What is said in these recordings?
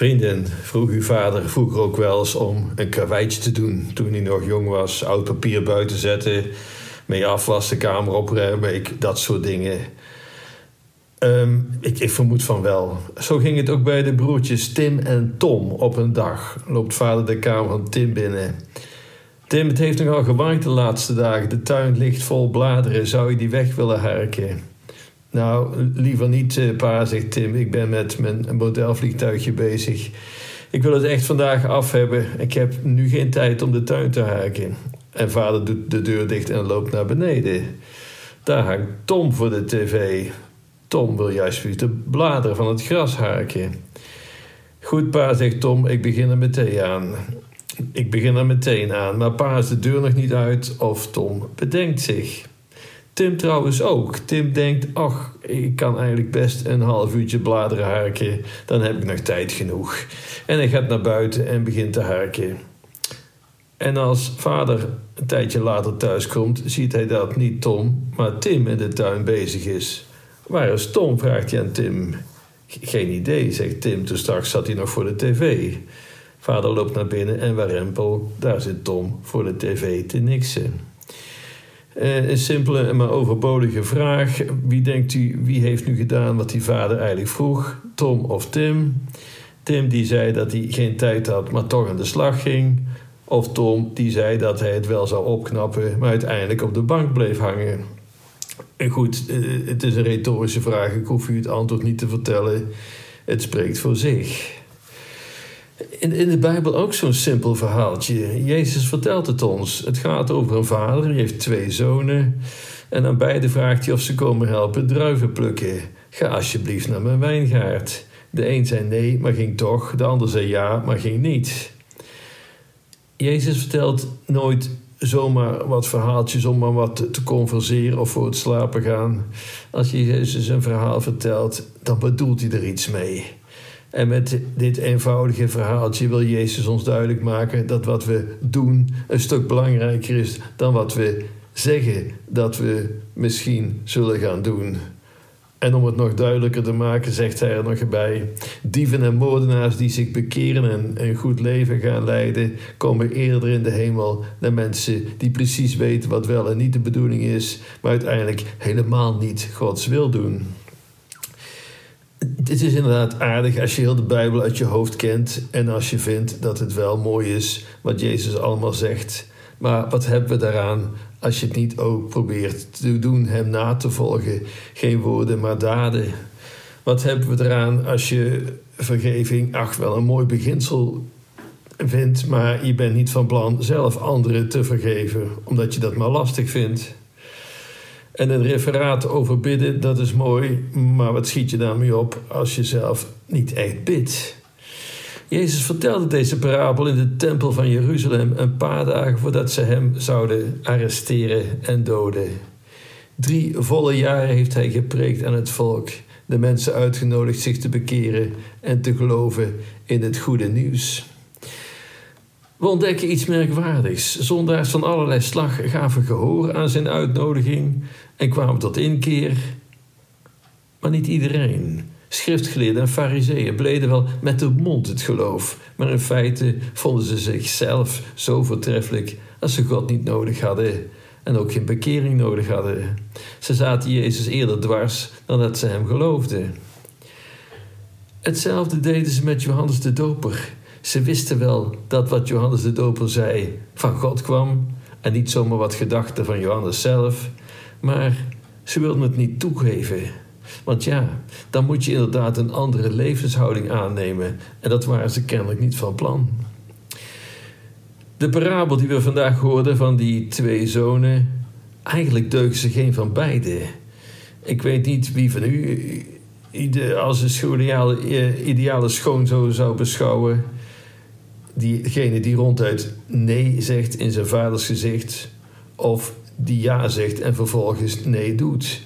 Vrienden, vroeg uw vader vroeger ook wel eens om een karweitje te doen toen hij nog jong was. Oud papier buiten zetten, mee afwassen, kamer opruimen, ik, dat soort dingen. Ehm, ik, ik, vermoed van wel. Zo ging het ook bij de broertjes Tim en Tom op een dag. Loopt vader de kamer van Tim binnen. Tim, het heeft nogal gewaaid de laatste dagen. De tuin ligt vol bladeren. Zou je die weg willen harken? Nou, liever niet, eh, pa, zegt Tim. Ik ben met mijn modelvliegtuigje bezig. Ik wil het echt vandaag af hebben. Ik heb nu geen tijd om de tuin te haken. En vader doet de deur dicht en loopt naar beneden. Daar hangt Tom voor de tv. Tom wil juist de bladeren van het gras haken. Goed, pa, zegt Tom, ik begin er meteen aan. Ik begin er meteen aan, maar pa is de deur nog niet uit of Tom bedenkt zich. Tim trouwens ook. Tim denkt, ach, ik kan eigenlijk best een half uurtje bladeren harken. Dan heb ik nog tijd genoeg. En hij gaat naar buiten en begint te harken. En als vader een tijdje later thuis komt, ziet hij dat niet Tom, maar Tim in de tuin bezig is. Waar is Tom? vraagt hij aan Tim. Geen idee, zegt Tim. Toen straks zat hij nog voor de tv. Vader loopt naar binnen en warempel, daar zit Tom voor de tv te niksen. Uh, een simpele maar overbodige vraag. Wie denkt u, wie heeft nu gedaan wat die vader eigenlijk vroeg? Tom of Tim? Tim die zei dat hij geen tijd had, maar toch aan de slag ging. Of Tom die zei dat hij het wel zou opknappen, maar uiteindelijk op de bank bleef hangen. En goed, eh, het is een retorische vraag. Ik hoef u het antwoord niet te vertellen. Het spreekt voor zich. In, in de Bijbel ook zo'n simpel verhaaltje. Jezus vertelt het ons. Het gaat over een vader, die heeft twee zonen. En aan beide vraagt hij of ze komen helpen druiven plukken. Ga alsjeblieft naar mijn wijngaard. De een zei nee, maar ging toch. De ander zei ja, maar ging niet. Jezus vertelt nooit zomaar wat verhaaltjes om maar wat te converseren of voor het slapen gaan. Als Jezus een verhaal vertelt, dan bedoelt hij er iets mee. En met dit eenvoudige verhaaltje wil Jezus ons duidelijk maken dat wat we doen een stuk belangrijker is dan wat we zeggen dat we misschien zullen gaan doen. En om het nog duidelijker te maken, zegt hij er nog bij: Dieven en moordenaars die zich bekeren en een goed leven gaan leiden, komen eerder in de hemel dan mensen die precies weten wat wel en niet de bedoeling is, maar uiteindelijk helemaal niet Gods wil doen. Het is inderdaad aardig als je heel de Bijbel uit je hoofd kent en als je vindt dat het wel mooi is wat Jezus allemaal zegt. Maar wat hebben we daaraan als je het niet ook probeert te doen, hem na te volgen? Geen woorden, maar daden. Wat hebben we eraan als je vergeving, ach wel een mooi beginsel vindt, maar je bent niet van plan zelf anderen te vergeven, omdat je dat maar lastig vindt? En een referaat over bidden, dat is mooi, maar wat schiet je daarmee op als je zelf niet echt bidt? Jezus vertelde deze parabel in de tempel van Jeruzalem een paar dagen voordat ze hem zouden arresteren en doden. Drie volle jaren heeft hij gepreekt aan het volk, de mensen uitgenodigd zich te bekeren en te geloven in het goede nieuws. We ontdekken iets merkwaardigs. Zondaars van allerlei slag gaven gehoor aan zijn uitnodiging en kwamen tot inkeer. Maar niet iedereen. Schriftgeleerden en fariseeën bleden wel met de mond het geloof, maar in feite vonden ze zichzelf zo voortreffelijk als ze God niet nodig hadden en ook geen bekering nodig hadden. Ze zaten Jezus eerder dwars dan dat ze hem geloofden. Hetzelfde deden ze met Johannes de Doper. Ze wisten wel dat wat Johannes de Doper zei van God kwam en niet zomaar wat gedachten van Johannes zelf, maar ze wilden het niet toegeven. Want ja, dan moet je inderdaad een andere levenshouding aannemen en dat waren ze kennelijk niet van plan. De parabel die we vandaag hoorden van die twee zonen, eigenlijk deugen ze geen van beide. Ik weet niet wie van u als een ideale, ideale schoonzoon zou beschouwen diegene die ronduit nee zegt in zijn vaders gezicht, of die ja zegt en vervolgens nee doet.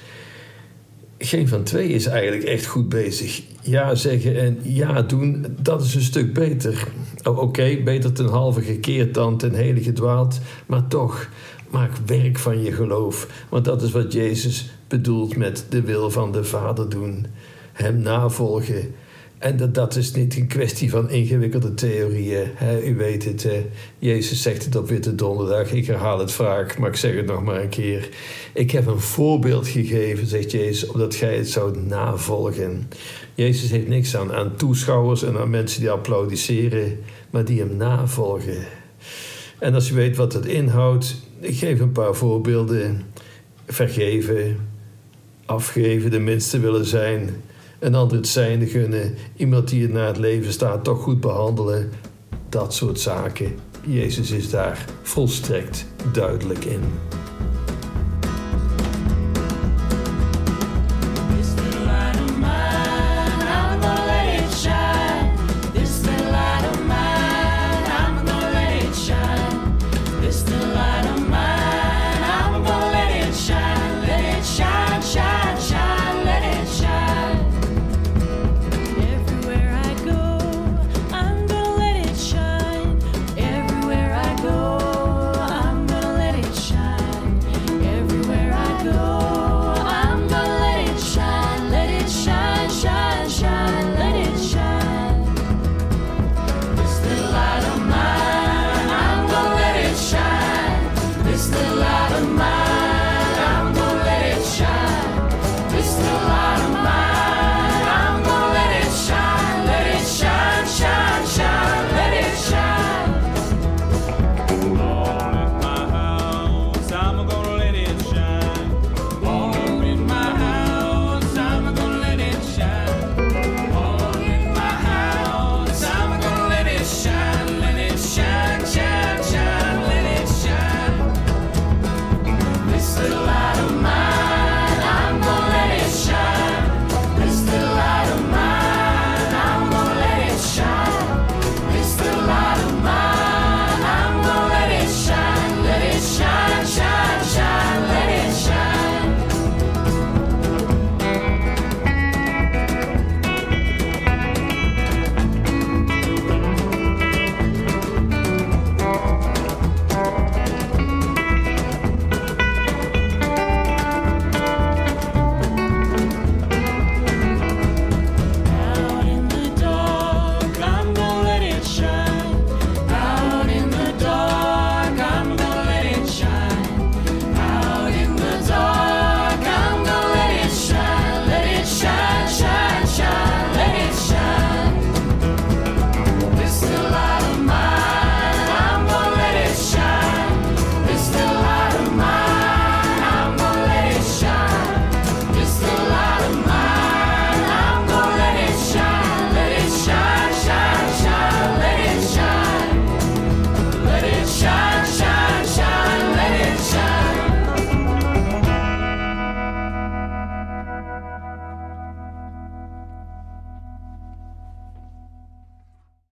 Geen van twee is eigenlijk echt goed bezig. Ja zeggen en ja doen, dat is een stuk beter. Oh, oké, beter ten halve gekeerd dan ten hele gedwaald, maar toch, maak werk van je geloof. Want dat is wat Jezus bedoelt met de wil van de Vader doen. Hem navolgen En dat, dat is niet een kwestie van ingewikkelde theorieën. Hè? U weet het, Jezus zegt het op Witte Donderdag. Ik herhaal het vaak, maar ik zeg het nog maar een keer. Ik heb een voorbeeld gegeven, zegt Jezus, opdat gij het zou navolgen. Jezus heeft niks aan, aan toeschouwers en aan mensen die applaudisseren, maar die hem navolgen. En als u weet wat het inhoudt, ik geef een paar voorbeelden. Vergeven, afgeven, de minste willen zijn, een ander het zijnde gunnen, iemand die het na het leven staat toch goed behandelen. Dat soort zaken. Jezus is daar volstrekt duidelijk in.